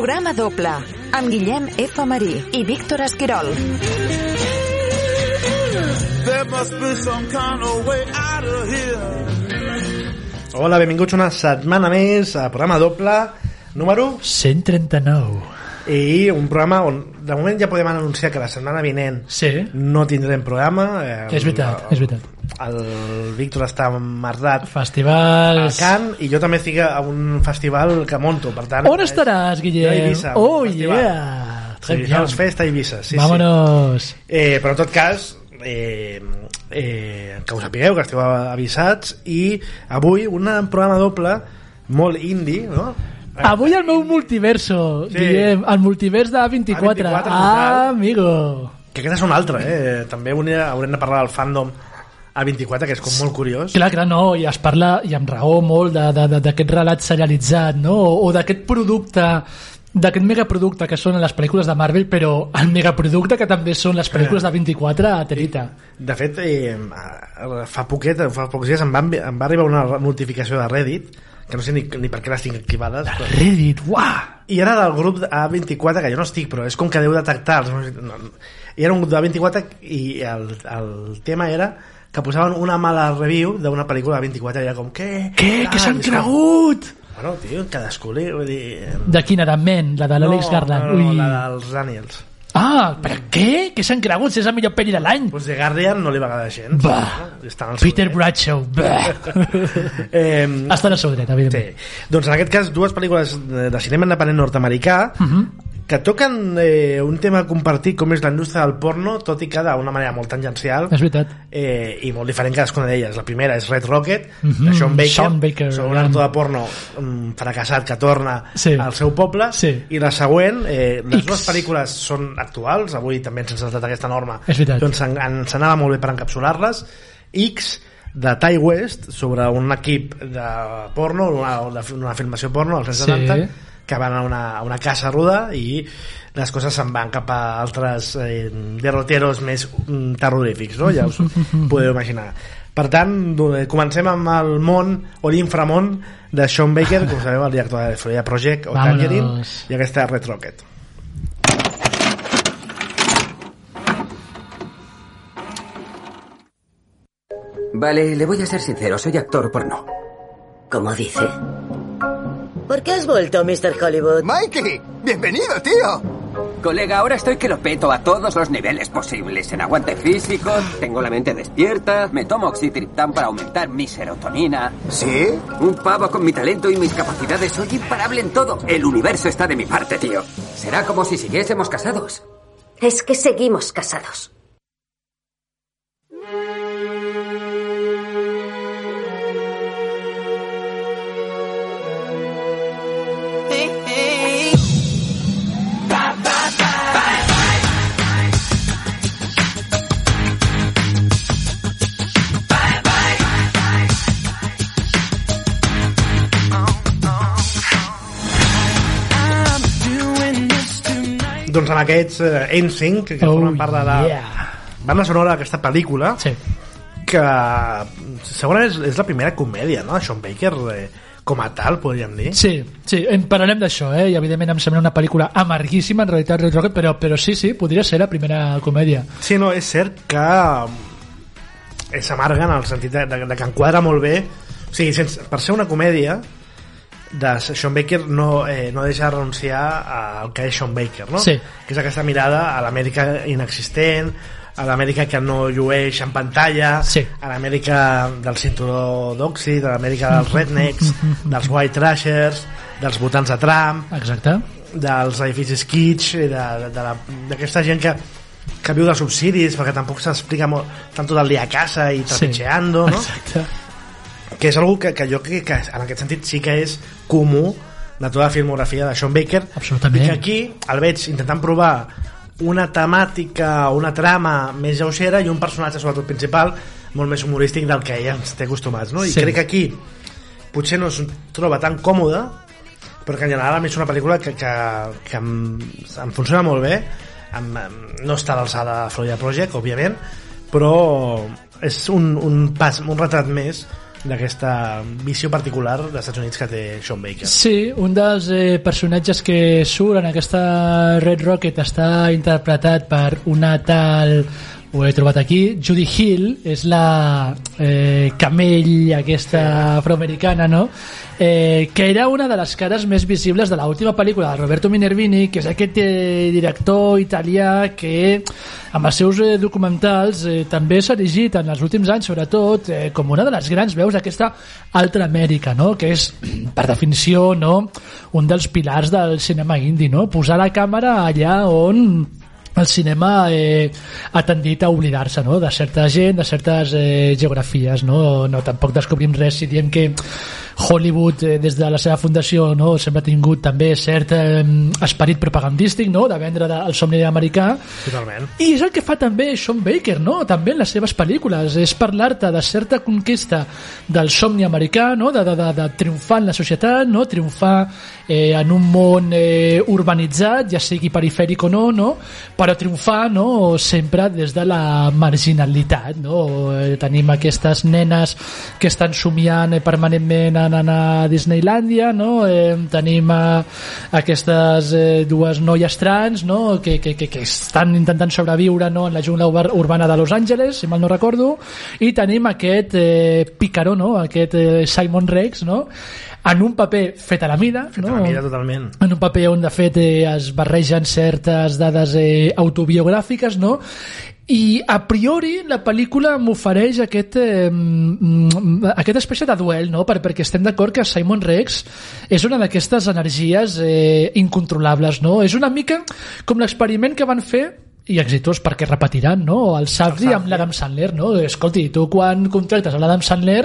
Programa doble amb Guillem F. Marí i Víctor Esquirol. There must be some kind of way out of here. Hola, benvinguts una setmana més a programa doble número 139. i un programa on de moment ja podem anunciar que la setmana vinent Sí, no tindrem programa eh, és veritat, és veritat. El Víctor està emmerdat a Festivals... Can i jo també estic a un festival que monto per tant On estaràs, Jo a Guillem? Eivissa, oh, festival. yeah! Sí, House Fest a Eivissa sí, Vámonos. sí. Eh, però en tot cas eh, eh, que ho sapigueu que esteu avisats i avui un programa doble molt indie no? Avui el meu multiverso, Sí. Guillem, el multivers de A24. A24 ah, total. amigo. que aquest és un altre eh? també haurem de parlar del fandom A24 que és com molt curiós Clar, clar, no, i es parla, i amb raó molt, de- de- de- d'aquest relat serialitzat, no? O, o d'aquest producte d'aquest megaproducte que són les pel·lícules de Marvel però el megaproducte que també són les pel·lícules de 24 a Terita De fet, eh, fa poquet, fa pocs dies em va, em va arribar una notificació de Reddit, que no sé ni, ni per què les tinc activades, però... Reddit, uah! i era del grup A24, que jo no estic, però és com que deu detectar... els-. I era un grup de A24 i el, el tema era que posaven una mala review d'una pel·lícula de 24 i era com, què? Què? Què s'han cregut? Bueno, tio, cadascú li... Vull dir... De quina era? Men, la de l'Àlex Garland. No, no, Ui. la dels Daniels. Ah, però què? Què s'han cregut? Si és la millor pel·li de l'any. Pues de Guardian no li va agradar gens. Bah. No? Peter dret. Bradshaw. Bah. Eh, en el seu dret, Sí. evidentment. Doncs en aquest cas dues pel·lícules de, de cinema independent nord-americà Uh -huh. Que toquen eh, un tema compartit com és la indústria del porno, tot i que d'una manera molt tangencial És veritat. eh, i molt diferent cadascuna d'elles. La primera és Red Rocket, Mhm. de Sean Baker, Sean Baker, sobre un actor de porno um, fracassat que torna Sí. al seu poble, Sí. i la següent, eh, les X. dues pel·lícules són actuals, avui també ens ha saltat aquesta norma, És veritat. doncs en- ens anava molt bé per encapsular-les. X, de Ty West, sobre un equip de porno, una, una filmació porno als anys Sí. 70, que van a una, a una casa a rodar i les coses se'n van cap a altres eh, derroteros més mm, terrorífics, no? Ja us ho podeu imaginar. Per tant, do- comencem amb el món o l'inframón de Sean Baker, com sabeu, el director de Florida Project o Vámonos. Tangerine, i aquesta Red Rocket. Vale, le voy a ser sincero, soy actor porno. ¿Cómo dice? ¿Por qué has vuelto, Mr. Hollywood? Mikey, bienvenido, tío. Colega, ahora estoy que lo peto a todos los niveles posibles. En aguante físico, tengo la mente despierta, me tomo oxitriptán para aumentar mi serotonina. ¿Sí? Un pavo con mi talento y mis capacidades, soy imparable en todo. El universo está de mi parte, tío. Será como si siguiésemos casados. Es que seguimos casados. Doncs amb aquests eh, NSYNC, que Oh, formen part de la yeah. banda sonora d'aquesta pel·lícula, Sí. que segurament és, és la primera comèdia no? Sean Baker eh, com a tal, podríem dir Sí, sí, en parlarem d'això, eh? I evidentment em sembla una pel·lícula amarguíssima, en realitat, Red Rocket, però, però sí, sí, podria ser la primera comèdia. Sí, no, és cert que eh, s'amarga en el sentit de, de, de que enquadra molt bé o sigui, sense, per ser una comèdia de Sean Baker no, eh, no deixa de renunciar al que és Sean Baker no? Sí. que és aquesta mirada a l'Amèrica inexistent a l'Amèrica que no llueix en pantalla Sí. a l'Amèrica del cinturó d'òxid a l'Amèrica dels rednecks dels white trashers dels votants de Trump Exacte. dels edificis kitsch la- d'aquesta gent que que viu de subsidis perquè tampoc s'explica molt tant tot el dia a casa i trepitgeando no? Exacte. Que és algo que, que jo crec que en aquest sentit sí que és comú de tota la filmografia de Sean Baker Absolutament. i que aquí el veig intentant provar una temàtica o una trama més lleugera i un personatge sobretot principal molt més humorístic del que ella ens té acostumats no? i Sí. crec que aquí potser no es troba tan còmode però que en general a mi és una pel·lícula que, que, que em, em funciona molt bé em, em, no està a l'alçada de Florida Project òbviament però és un, un pas un retrat més d'aquesta visió particular dels Estats Units que té Sean Baker. Sí, un dels eh, personatges que surt en aquesta Red Rocket està interpretat per una tal ho he trobat aquí, Judy Hill és la eh, camell aquesta afroamericana no? eh, que era una de les cares més visibles de l'última pel·lícula de Roberto Minervini que és aquest eh, director italià que amb els seus eh, documentals eh, també s'ha erigit en els últims anys sobretot eh, com una de les grans veus d'aquesta altra Amèrica no? que és per definició no? un dels pilars del cinema indi no? posar la càmera allà on el cinema eh, ha tendit a oblidar-se no? de certa gent, de certes eh, geografies no? no tampoc descobrim res si diem que Hollywood eh, des de la seva fundació no? sempre ha tingut també cert eh, esperit propagandístic no? de vendre de, el somni americà Totalment. i és el que fa també Sean Baker no? també en les seves pel·lícules és parlar-te de certa conquesta del somni americà no? de, de, de, de triomfar en la societat no? triomfar eh, en un món eh, urbanitzat ja sigui perifèric o no, no? però triomfar no? sempre des de la marginalitat no? eh, tenim aquestes nenes que estan somiant eh, permanentment en anar a Disneylandia no? eh, tenim eh, aquestes eh, dues noies trans no? que, que, que, que estan intentant sobreviure no? en la jungla ur- urbana de Los Angeles si mal no recordo i tenim aquest eh, picaró no? aquest eh, Simon Rex no? En un paper fet a la mida Fet no? a la mida totalment. en un paper on de fet eh, es barregen certes dades eh, autobiogràfiques no? i a priori la pel·lícula m'ofereix aquest, eh, mm, aquesta espècie de duel no? per, perquè estem d'acord que Simon Rex és una d'aquestes energies eh, incontrolables no? és una mica com l'experiment que van fer i exitós perquè repetiran no? el Safdie amb l'Adam Sandler no? escolti, tu quan contractes a l'Adam Sandler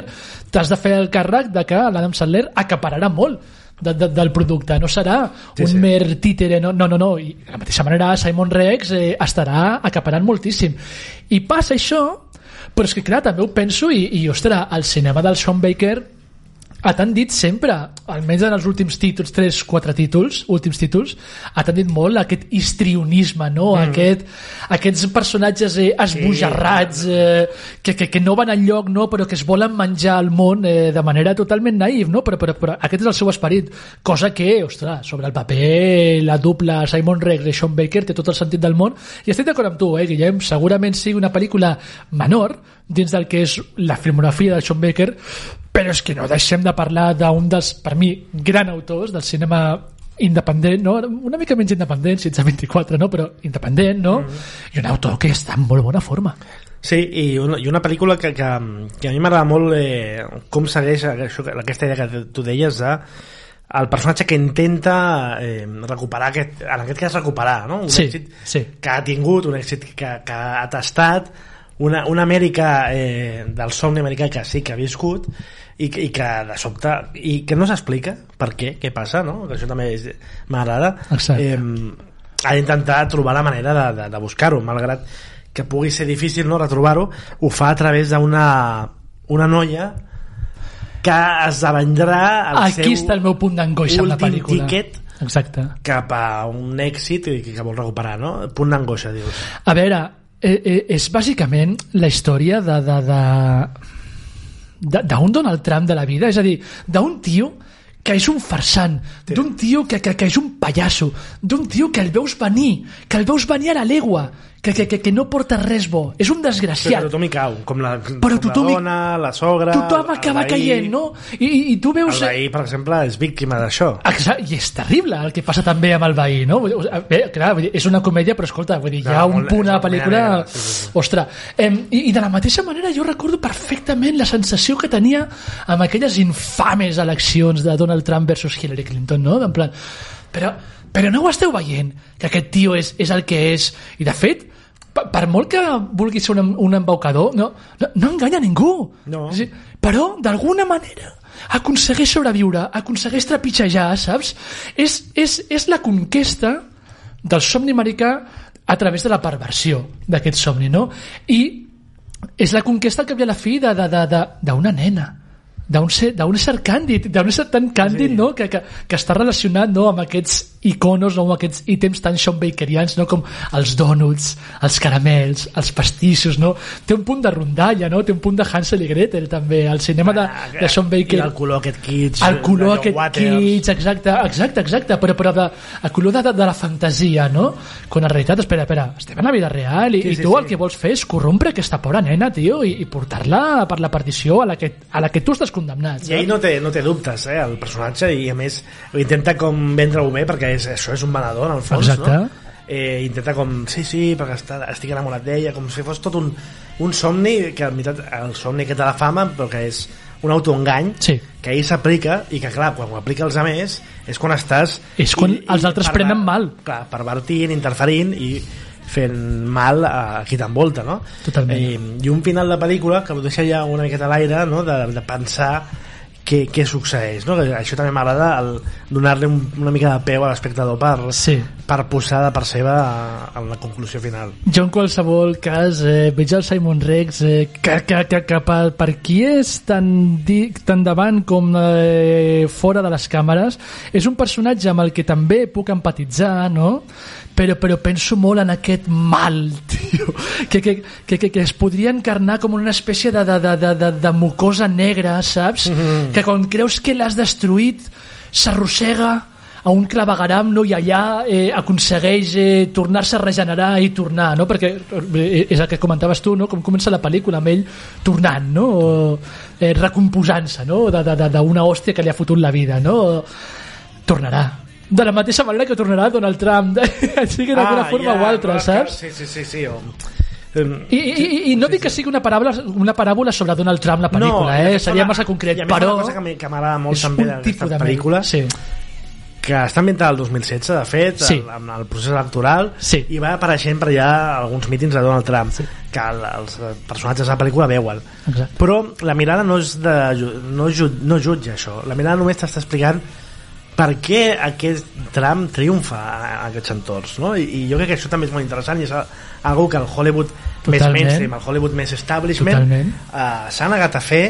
t'has de fer el càrrec de que l'Adam Sandler acapararà molt de, de, del producte, no serà Sí, un sí. mer títere, no, no, no, no. I de la mateixa manera Simon Rex eh, estarà acaparant moltíssim i passa això però és que clar, també ho penso i, i ostres, el cinema del Sean Baker ha tendit sempre, almenys en els últims títols, 3-4 títols, últims títols, ha tendit molt aquest histrionisme, no? Mm. Aquest, aquests personatges eh, esbojarrats eh, que, que, que no van enlloc, no? però que es volen menjar el món eh, de manera totalment naïf, no? però, però, però aquest és el seu esperit, cosa que, ostres, sobre el paper, la dupla Simon Rex i Sean Baker té tot el sentit del món, i estic d'acord amb tu, eh, Guillem, segurament sigui una pel·lícula menor dins del que és la filmografia de Sean Baker, però és que no deixem de parlar d'un dels, per mi, gran autors del cinema independent, no? una mica menys independent, 1624, no? però independent, no? Mm. i un autor que està en molt bona forma. Sí, i una, i una pel·lícula que, que, que a mi m'agrada molt eh, com segueix això, aquesta idea que tu deies de el personatge que intenta eh, recuperar aquest, en aquest cas recuperar no? un Sí, èxit sí. que ha tingut un èxit que, que ha tastat una, una Amèrica eh, del somni americà que sí que ha viscut i, i que de sobte i que no s'explica per què, què passa no? que això també m'agrada eh, ha d'intentar trobar la manera de, de, de buscar-ho malgrat que pugui ser difícil no retrobar-ho ho fa a través d'una una noia que esdevendrà el Aquí seu està el meu punt d'angoixa amb la pel·lícula. tiquet Exacte. cap a un èxit i que vol recuperar, no? Punt d'angoixa, dius. A veure, eh, eh, és bàsicament la història de, de, de, de, d'un Donald Trump de la vida, és a dir, d'un tio que és un farsant, d'un tio que, que, que és un pallasso, d'un tio que el veus venir, que el veus venir a la legua, que, que, que, que no porta res bo, és un Però desgraciat. tothom hi cau, com la, Però com tothom la dona, la sogra... Tothom el acaba caient, no? I, i, i tu El veus... veí, per exemple, és víctima d'això. Exacte, i és terrible el que passa també amb el veí, no? Bé, clar, vull dir, és una comèdia, però escolta, vull dir, hi ha No, un punt a la pel·lícula... sí, sí, sí. Ostres, em, i, i de la mateixa manera jo recordo perfectament la sensació que tenia amb aquelles infames eleccions de Donald Trump versus Hillary Clinton, no? En plan, però, però no ho esteu veient, que aquest tio és, és el que és, i de fet, per, per molt que vulgui ser un, un embaucador, no, no, no enganya ningú. No. Sí, però, d'alguna manera, aconsegueix sobreviure, aconsegueix trepitjar, saps? És, és, és la conquesta del somni americà a través de la perversió d'aquest somni, no? I és la conquesta al cap i a la fi d'una nena d'un ser, ser càndid, d'un ser tan càndid Sí. no? que, que, que està relacionat no? amb aquests iconos, no? aquests ítems tan Sean Bakerians, no? com els donuts, els caramels, els pastissos, no? Té un punt de rondalla, no? Té un punt de Hansel i Gretel, també. El cinema de, de Sean Baker... I el color aquest kitsch. El color John aquest Waters. kitsch, exacte, exacte, exacte, però, però de, el color de, de, de la fantasia, no? Quan en realitat, espera, espera, estem en la vida real i, Sí, i sí, tu sí. el que vols fer és corrompre aquesta pobra nena, tio, i, i portar-la per la partició a la, que, a la que tu estàs condemnat. I ell no té, no té dubtes, eh, el personatge, i a més intenta com vendre-ho bé, perquè és, això és un venedor, en el fons, Exacte. no? Eh, intenta com, sí, sí, perquè està, estic enamorat d'ella, com si fos tot un, un somni, que en veritat el somni que té la fama, però que és un autoengany, Sí. que ell s'aplica, i que clar, quan ho aplica als altres, és quan estàs... És quan els altres prenen mal. Clar, pervertint, interferint i fent mal a qui t'envolta, no? Totalment. Eh, I un final de pel·lícula que ho deixa ja una miqueta a l'aire, no? de, de pensar què, què succeeix, no? Això també m'agrada donar-li un, una mica de peu a l'espectador per, Sí. Per posar de part seva en la conclusió final. Jo en qualsevol cas eh, veig el Simon Rex eh, que, que, que, que per, per qui és tan, di, tan davant com eh, fora de les càmeres és un personatge amb el que també puc empatitzar no? però, però penso molt en aquest mal tio, que, que, que, que, que es podria encarnar com una espècie de, de, de, de, de, de mucosa negra saps? Mm -hmm. que quan creus que l'has destruït s'arrossega a un clavegaram no? i allà eh, aconsegueix eh, tornar-se a regenerar i tornar, no? perquè eh, és el que comentaves tu, no? com comença la pel·lícula amb ell tornant, no? o, eh, recomposant-se no? d'una hòstia que li ha fotut la vida no? tornarà de la mateixa manera que tornarà Donald Trump sigui d'alguna forma ja, o altra, saps? Que, sí, sí, sí, sí. O, I, i, i, i no dic que sigui una paràbola, una paràbola sobre Donald Trump la pel·lícula, i eh? seria massa concret, però una cosa que que m'agrada molt també de pel·lícula sí. Que està ambientada al 2016 de fet Sí. el, amb el procés electoral Sí. i va apareixent per allà alguns mítings de Donald Trump Sí. que el, els personatges de la pel·lícula veuen Exacte. però la mirada no és de, no, ju, no jutja això la mirada només t'està explicant per què aquest tram triomfa a aquests entorns no? I, i jo crec que això també és molt interessant i és algo que el Hollywood més Totalment. mainstream el Hollywood més establishment eh, s'ha negat a fer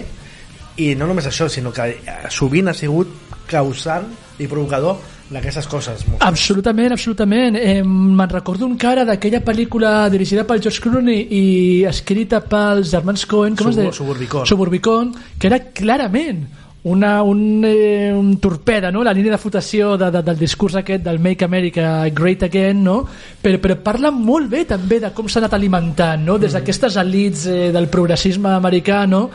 i no només això, sinó que eh, sovint ha sigut causant i provocador d'aquestes coses. Absolutament, absolutament. Eh, Me'n recordo encara d'aquella pel·lícula dirigida pel George Clooney i escrita pels germans Coen, com es Subur- deia? Suburbicon. Suburbicon, que era clarament una, un, eh, un torpeda, no? la línia de flotació de, de, del discurs aquest del Make America Great Again, no? però, però parla molt bé també de com s'ha anat alimentant, no? des d'aquestes elites eh, del progressisme americà, no?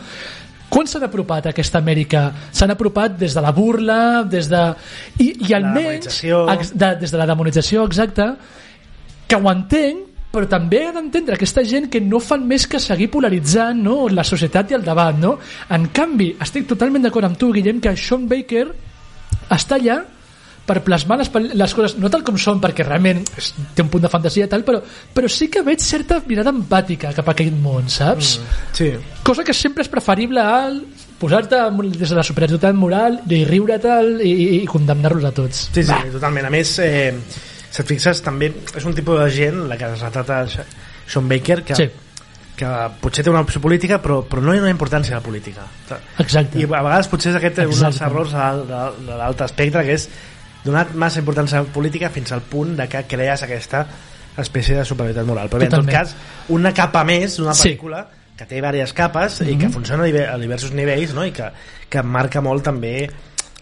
Quan s'han apropat a aquesta Amèrica? S'han apropat des de la burla, des de... I, i almenys... ex- de, des de la demonització, exacte, que ho entenc, però també ha d'entendre aquesta gent que no fan més que seguir polaritzant no? la societat i el debat. No? En canvi, estic totalment d'acord amb tu, Guillem, que Sean Baker està allà per plasmar les, les coses, no tal com són, perquè realment és, té un punt de fantasia i tal, però, però sí que veig certa mirada empàtica cap a aquest món, saps? Mm. Sí. Cosa que sempre és preferible al posar-te des de la superioritat moral i riure tal i, i, i condemnar-los a tots. Sí, sí, totalment. A més, eh, si et fixes, també és un tipus de gent, la que es retrata Sean Baker, que, Sí. que potser té una opció política, però, però no hi ha una importància a la política. Exacte. I a vegades potser és aquest un dels Exacte. errors de, de, de l'altre espectre, que és donar massa importància a la política fins al punt de que crees aquesta espècie de superioritat moral. Però bé, en tot cas, una capa més d'una Sí. pel·lícula que té diverses capes i que funciona a diver- a diversos nivells no? i que, que marca molt també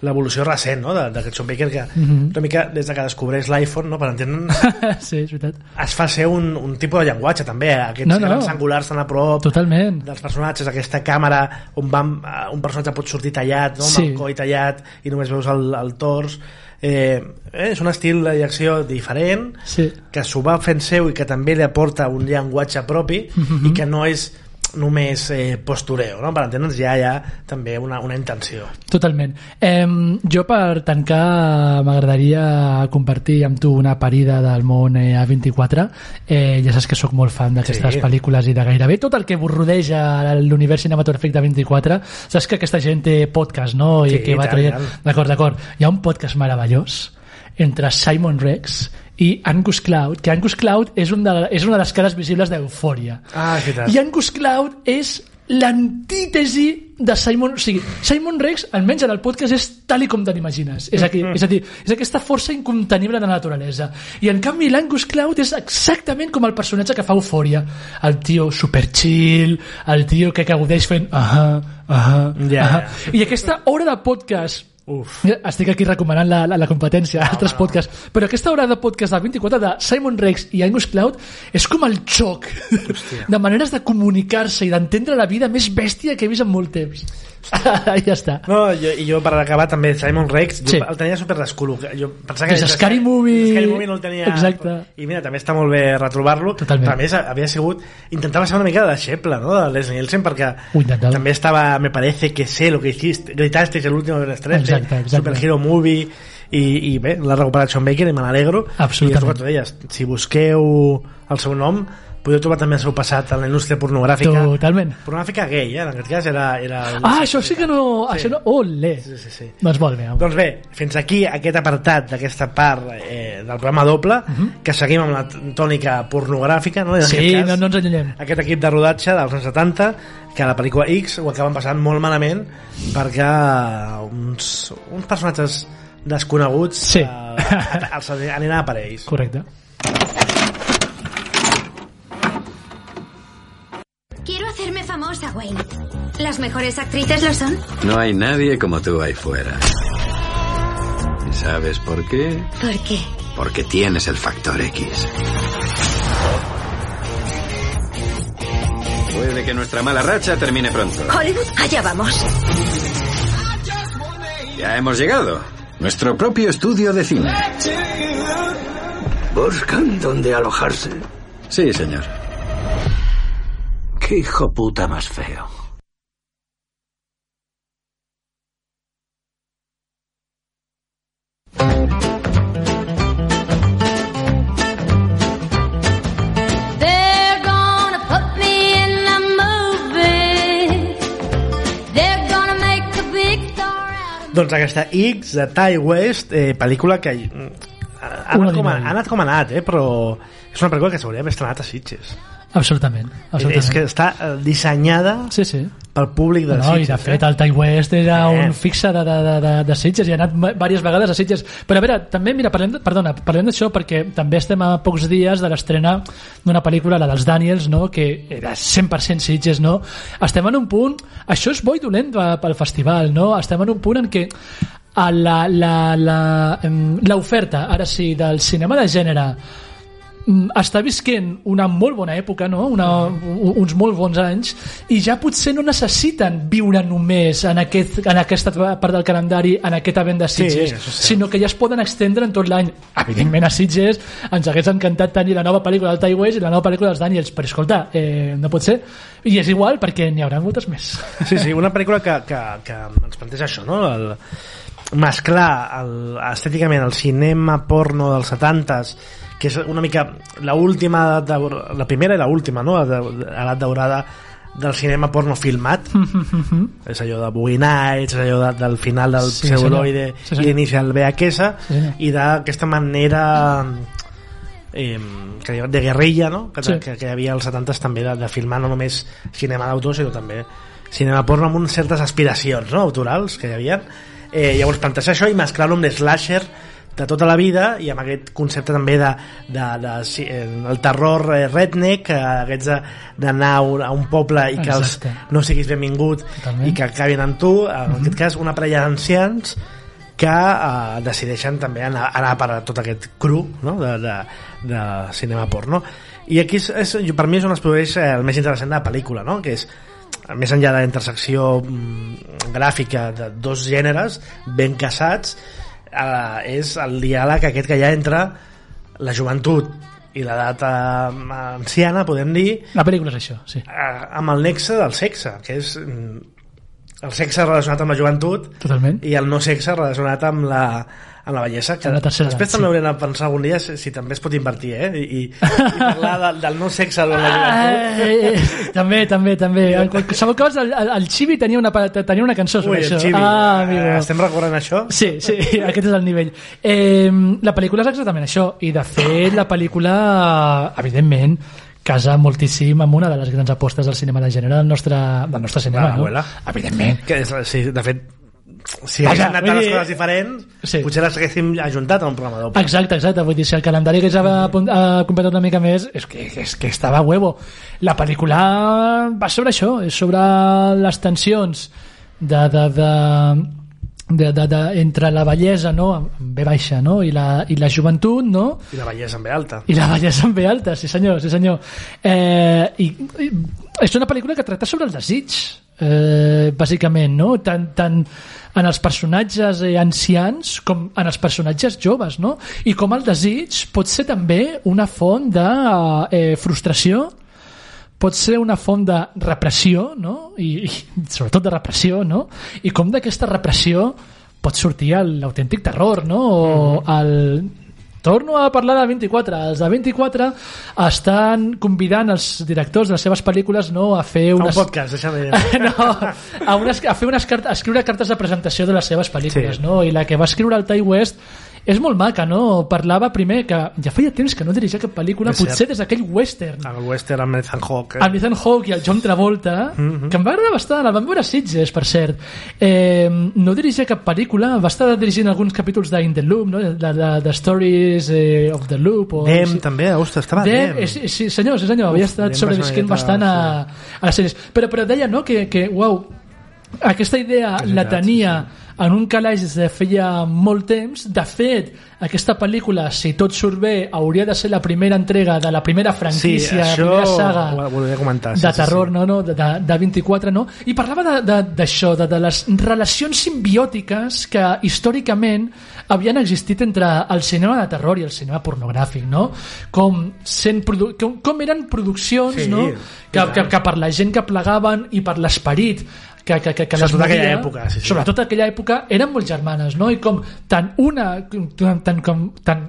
l'evolució recent no? de- d'aquest Sean Baker que una mica des de que descobreix l'iPhone no? per entendre'ns sí, és veritat. es fa ser un, un tipus de llenguatge també, eh? aquests No, no. grans angulars tan a prop Totalment. dels personatges, aquesta càmera on van, eh, un personatge pot sortir tallat no? amb Sí. el coll tallat i només veus el, el tors eh, eh, és un estil de direcció diferent Sí. que s'ho va fent seu i que també li aporta un llenguatge propi Mhm. i que no és només eh, postureo, no? per entendre'ns ja hi ha també una, una intenció. Totalment. Eh, jo per tancar m'agradaria compartir amb tu una parida del món eh, A24 eh, ja saps que sóc molt fan d'aquestes Sí. pel·lícules i de gairebé tot el que rodeja l'univers cinematogràfic de 24 saps que aquesta gent té podcast no? i Sí, que va traient... d'acord, d'acord hi ha un podcast meravellós entre Simon Rex i Angus Cloud, que Angus Cloud és, un de, és una de les cares visibles d'Eufòria Ah, veritat. i Angus Cloud és l'antítesi de Simon... O sigui, Simon Rex, almenys en el podcast, és tal i com te n'imagines. És, aquí, és a dir, és aquesta força incontenible de la naturalesa. I en canvi l'Angus Cloud és exactament com el personatge que fa Eufòria. El tio super chill, el tio que gaudeix fent... Ahà, ahà, Ja, ahà. ja. I aquesta hora de podcast Uf. estic aquí recomanant la, la, la competència a altres podcasts, però aquesta hora de podcast del 24 de Simon Rex i Angus Cloud és com el xoc de maneres de comunicar-se i d'entendre la vida més bèstia que he vist en molt temps ja està No, jo, i jo per acabar també Simon Rex, jo Sí. el tenia super descol·locat. Jo pensava que És Scary Movie. Scary Movie no el tenia. Exacte. I mira, també està molt bé retrobar-lo. Més havia sigut intentava ser una mica de deixeble, no, de Leslie Nielsen perquè també estava me parece que sé lo que hiciste, gritaste el último de las tres, Exacte, exacte. Superhero Movie i, i bé, l'ha recuperat Sean Baker i me n'alegro Absolutament. i és el que tu deies, si busqueu el seu nom podeu trobar també el seu passat en la indústria pornogràfica totalment pornogràfica gay, eh? en aquest cas era, era ah, això sí que no... Sí. Això no olé. Sí, sí, sí. doncs molt bé home. Doncs bé, fins aquí aquest apartat d'aquesta part eh, del programa doble, que seguim amb la tònica pornogràfica, no? En Mhm. sí, cas, no, no ens enganyem Aquest equip de rodatge dels anys 70, que a la pel·lícula X ho acaben passant molt malament perquè uns, uns personatges desconeguts Sí. eh, els aniran a per ells. correcte Wayne. ¿Las mejores actrices lo son? No hay nadie como tú ahí fuera. ¿Y sabes por qué? ¿Por qué? Porque tienes el factor X. Puede que nuestra mala racha termine pronto. Hollywood, allá vamos. Ya hemos llegado. Nuestro propio estudio de cine. Buscan dónde alojarse. Sí, señor. Qué hijo puta más feo. They're gonna put me in a movie. They're gonna make a big star out of Doncs aquesta X de Ty West, eh, pel·lícula que mm, ha anat, com ha, ha anat com ha anat, eh, però és una pel·lícula que s'hauria d'haver estrenat a Sitges. Absolutament, absolutament. És que està eh, dissenyada sí, sí. pel públic de No, i Sitges. de fet el Ty West era Eh. un fixe de, de, de, de, de Sitges i ha anat diverses vegades a Sitges però a veure, també, mira, parlem, perdona parlem d'això perquè també estem a pocs dies de l'estrena d'una pel·lícula, la dels Daniels no? que era 100% Sitges no? estem en un punt, això és bo i dolent pe- pel festival, no? estem en un punt en què a la- la- la- em, l'oferta, ara sí, del cinema de gènere està visquent una molt bona època, no? una, uns molt bons anys, i ja potser no necessiten viure només en, aquest, en aquesta part del calendari, en aquest event de Sí, Sitges, cert. sinó que ja es poden extendre en tot l'any. Evidentment a Sitges ens hagués encantat tenir la nova pel·lícula del Ty West i la nova pel·lícula dels Daniels, però escolta, eh, no pot ser. I és igual perquè n'hi haurà moltes més. Sí, sí, una pel·lícula que, que, que ens planteja això, no? El, mesclar el, estèticament el cinema porno dels 70s que és una mica la última la primera i la última no? edat daurada del cinema porno filmat és allò de Boogie Nights és allò de, del final del Sí, pseudoide. Sí, i l'inici del VHS Sí, senyor. i d'aquesta manera eh, de guerrilla no? que, Sí. que, que hi havia als 70s també de, de filmar no només cinema d'autor sinó també cinema porno amb unes certes aspiracions no? autorals que hi havia eh, llavors plantejar això i mesclar-ho amb l'slasher de tota la vida i amb aquest concepte també de, de, de, si- eh, el terror eh, redneck eh, aquests de- d'anar a, un- poble i que els, no siguis benvingut Totalment. i que acabin amb tu en aquest cas una parella d'ancians que eh, decideixen també anar, anar per a tot aquest cru no? de, de, de cinema porno i aquí és, és, per mi és on es produeix el més interessant de la pel·lícula no? que és més enllà de la intersecció mm, gràfica de dos gèneres ben casats eh, és el diàleg aquest que hi ha entre la joventut i l'edat eh, anciana podem dir La pel·lícula és això, sí. eh, amb el nexe del sexe que és mm, el sexe relacionat amb la joventut Totalment. i el no sexe relacionat amb la, amb la bellesa que la tercera després també sí. haurem de pensar algun dia si, si també es pot invertir eh? I, i, i parlar del, del no sexe amb la joventut Eh, eh, també, també, també. En qualsevol cas, el, el, el Xivi tenia una, tenia una cançó sobre Ui, això. Xivi, Ah, amigo. eh, estem recordant això Sí, sí, aquest és el nivell. Eh, la pel·lícula és exactament això, i de fet la pel·lícula, evidentment, casa moltíssim amb una de les grans apostes del cinema de gènere del nostre, del nostre cinema, Ah, no? abuela. Evidentment. Que és, sí, de fet, si haguessin anat a les dir- coses diferents, Sí. potser les haguéssim ajuntat a un programa doble. Exacte, exacte. Vull dir, si el calendari hagués apun- eh, completat una mica més, és que, és que estava huevo. La pel·lícula va sobre això, és sobre les tensions de, de, de, de, de, de, entre la bellesa no? amb B baixa no? I, la, i la joventut no? I la bellesa en B alta. i la bellesa en B alta, sí senyor, sí senyor. Eh, i, i, és una pel·lícula que tracta sobre el desig, eh, bàsicament, no? Tant, tant en els personatges eh, ancians com en els personatges joves, no? I com el desig pot ser també una font de eh, frustració, pot ser una font de repressió, no? I, i sobretot de repressió, no? I com d'aquesta repressió pot sortir l'autèntic terror, no? O el... Torno a parlar de 24. Els de 24 estan convidant els directors de les seves pel·lícules no, a fer A un unes... podcast, deixa'm dir. no, a, unes, a fer unes cartes, a escriure cartes de presentació de les seves pel·lícules, Sí. no? I la que va escriure el Ty West és molt maca, no? Parlava primer que ja feia temps que no dirigia cap pel·lícula, És potser cert. des d'aquell western El western amb Ethan Hawke. el Ethan Hawke i el John Travolta Mhm. que em va agradar bastant, el vam veure a Sitges per cert eh, no dirigia cap pel·lícula va estar dirigint alguns capítols d'In the Loop no? de, de, de Stories eh, of the Loop o Dem, sí. també, ostres, estava Dem, Dem. eh, sí, sí, senyor, sí senyor, havia Uf, estat Dem sobrevisquent bastant a, miqueta, a les sèries però, però deia no, que, que uau, aquesta idea la tenia en un calaix des de feia molt temps de fet, aquesta pel·lícula si tot surt bé, hauria de ser la primera entrega de la primera Sí, franquícia la això primera saga ho comentar. de terror, no, no, de, de, de 24, no? I parlava de- de- d'això, de, de, de les relacions simbiòtiques que històricament havien existit entre el cinema de terror i el cinema pornogràfic, no? Com, sent produ com, com eren produccions, Sí, no? Que, que, que per la gent que plegaven i per l'esperit que, que, que, que les Sobretot aquella època, sí, sí. sobretot aquella època eren molt germanes no? i com tant una tant, tant com tant,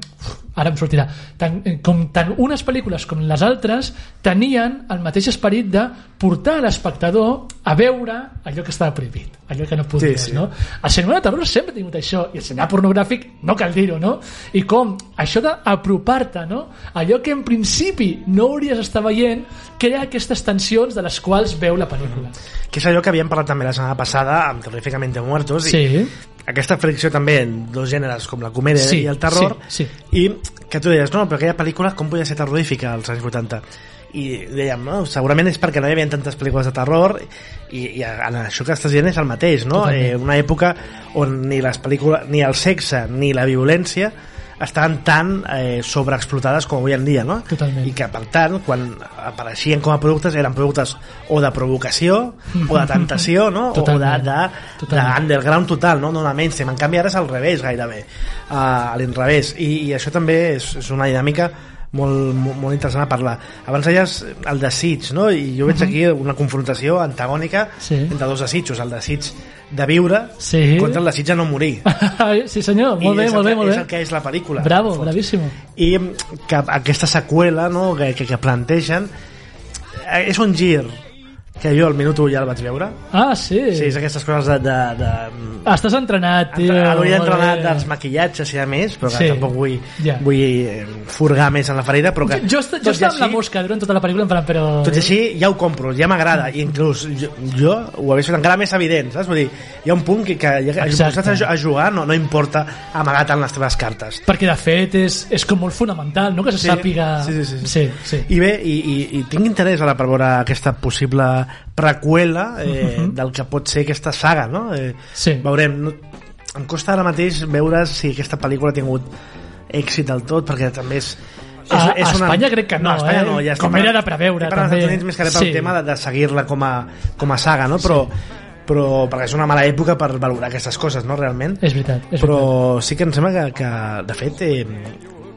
ara em sortirà tant, com tant unes pel·lícules com les altres tenien el mateix esperit de portar a l'espectador a veure allò que estava prohibit allò que no podies, Sí, sí. no? El cinema de terror sempre ha tingut això, i el cinema pornogràfic no cal dir-ho, no? I com això d'apropar-te, no? Allò que en principi no hauries d'estar veient crea aquestes tensions de les quals veu la pel·lícula. Que és allò que havíem parlat també la setmana passada amb Terríficamente Muertos i Sí. Aquesta fricció també en dos gèneres com la comèdia Sí, i el terror sí, sí. i que tu deies, no, però aquella pel·lícula com podia ser terrorífica als anys 80 i dèiem, no, segurament és perquè no hi havia tantes pel·lícules de terror i, i en això que estàs dient és el mateix no? Totalment. eh, una època on ni les pel·lícules ni el sexe ni la violència estaven tan eh, sobreexplotades com avui en dia no? Totalment. i que per tant quan apareixien com a productes eren productes o de provocació o de tentació no? o de, Totalment. de, de underground total no, no de mainstream en canvi ara és al revés gairebé uh, a l'inrevés I, i això també és, és una dinàmica molt, molt, molt interessant a parlar abans deies el desig no? i jo veig aquí una confrontació antagònica Sí. entre dos desitjos el desig de viure Sí. contra el desig de no morir sí senyor, molt I bé, és molt bé, que, molt és bé. el que és la pel·lícula Bravo, Fots. bravíssimo. i que aquesta seqüela no, que, que, que plantegen eh, és un gir que jo al minut 1 ja el vaig veure Ah, sí. sí, és aquestes coses de, de, de Estàs entrenat, tio. Hauria molt entrenat dels maquillatges i a més, però que Sí. tampoc vull, Ja. vull eh, furgar més en la ferida, però que... Jo, jo i estava amb la mosca durant tota la pel·lícula, en plan, però... Tot i així, ja ho compro, ja m'agrada, i inclús jo, jo ho hauria fet encara més evident, saps? Vull dir, hi ha un punt que, que posats a, a jugar no, no importa amagar tant les teves cartes. Perquè, de fet, és, és com molt fonamental, no?, que se Sí, sàpiga... sí, sí, sí. sí, sí. I bé, i, i, i tinc interès ara per veure aquesta possible preqüela eh, Mhm. del que pot ser aquesta saga, no? Eh, Sí. Veurem. No, em costa ara mateix veure si aquesta pel·lícula ha tingut èxit del tot, perquè també és... és, A- és a Espanya crec que no, a Espanya eh? no, ja Com era de preveure, parlant també. Units més que res pel Sí. tema de, de seguir-la com, a, com a saga, no? Però, però perquè és una mala època per valorar aquestes coses, no? Realment. És veritat, és però sí que em sembla que, que de fet, eh,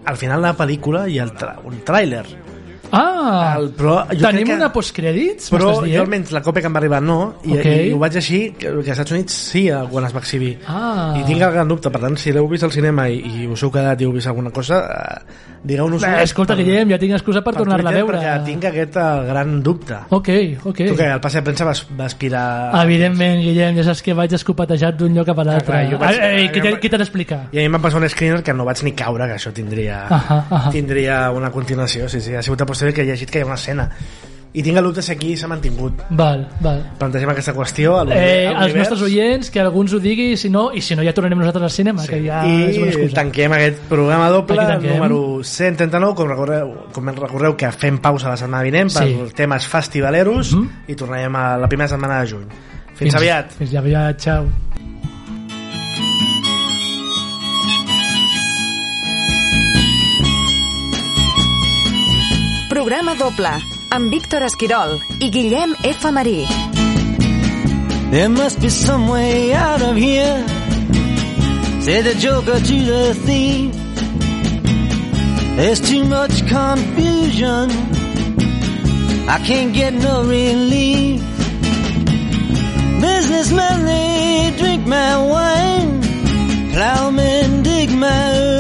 al final de la pel·lícula hi ha el tra un tràiler Ah, el, però jo tenim que, una postcrèdits, però jo almenys la còpia que em va arribar no i, Ok. i ho vaig així que, que als Estats Units sí eh, quan es va exhibir Ah. i tinc el gran dubte, per tant si l'heu vist al cinema i, i us heu quedat i heu vist alguna cosa eh, digueu-nos escolta, Guillem, ja tinc excusa per, tornar-la a veure. perquè tinc aquest eh, gran dubte Ok, ok. tu que al passe de premsa vas, va aspirar Evidentment, Guillem, ja saps que vaig escopatejat d'un lloc cap a l'altre. Ah, clar, jo vaig- Ai, ai, Qui te l'explica? i a mi em va passar un screener que no vaig ni caure que això tindria, Ahà, ahà. tindria una continuació sí, sí, ha sigut a història que he llegit que hi ha una escena. I tinc el dubte si aquí s'ha mantingut. Val, val. plantegem aquesta qüestió a Eh, als nostres oients, que alguns ho digui, si no, i si no ja tornarem nosaltres al cinema, que ja i tanquem aquest programa doble número 139 com recordeu, com recordeu que fem pausa la setmana vinent per Sí. Temes festivaleros i tornarem a la primera setmana de juny. Fins, aviat. Fins aviat, xau. Programa doble amb Víctor Esquirol i Guillem F. Marí. There must be some way out of here. Say the joker to the thief. There's too much confusion. I can't get no relief. Businessmen, they drink my wine. Plowmen dig my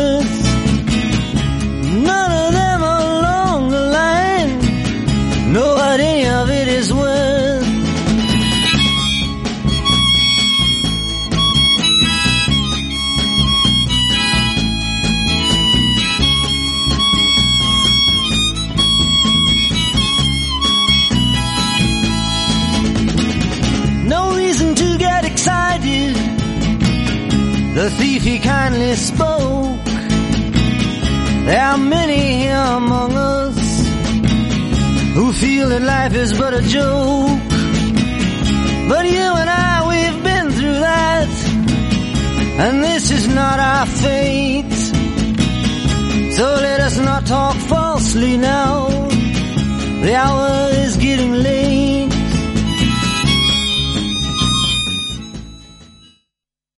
they spoke. There are many here among us who feel that life is but a joke. But you and I, we've been through that, and this is not our fate. So let us not talk falsely now. The hour is getting late.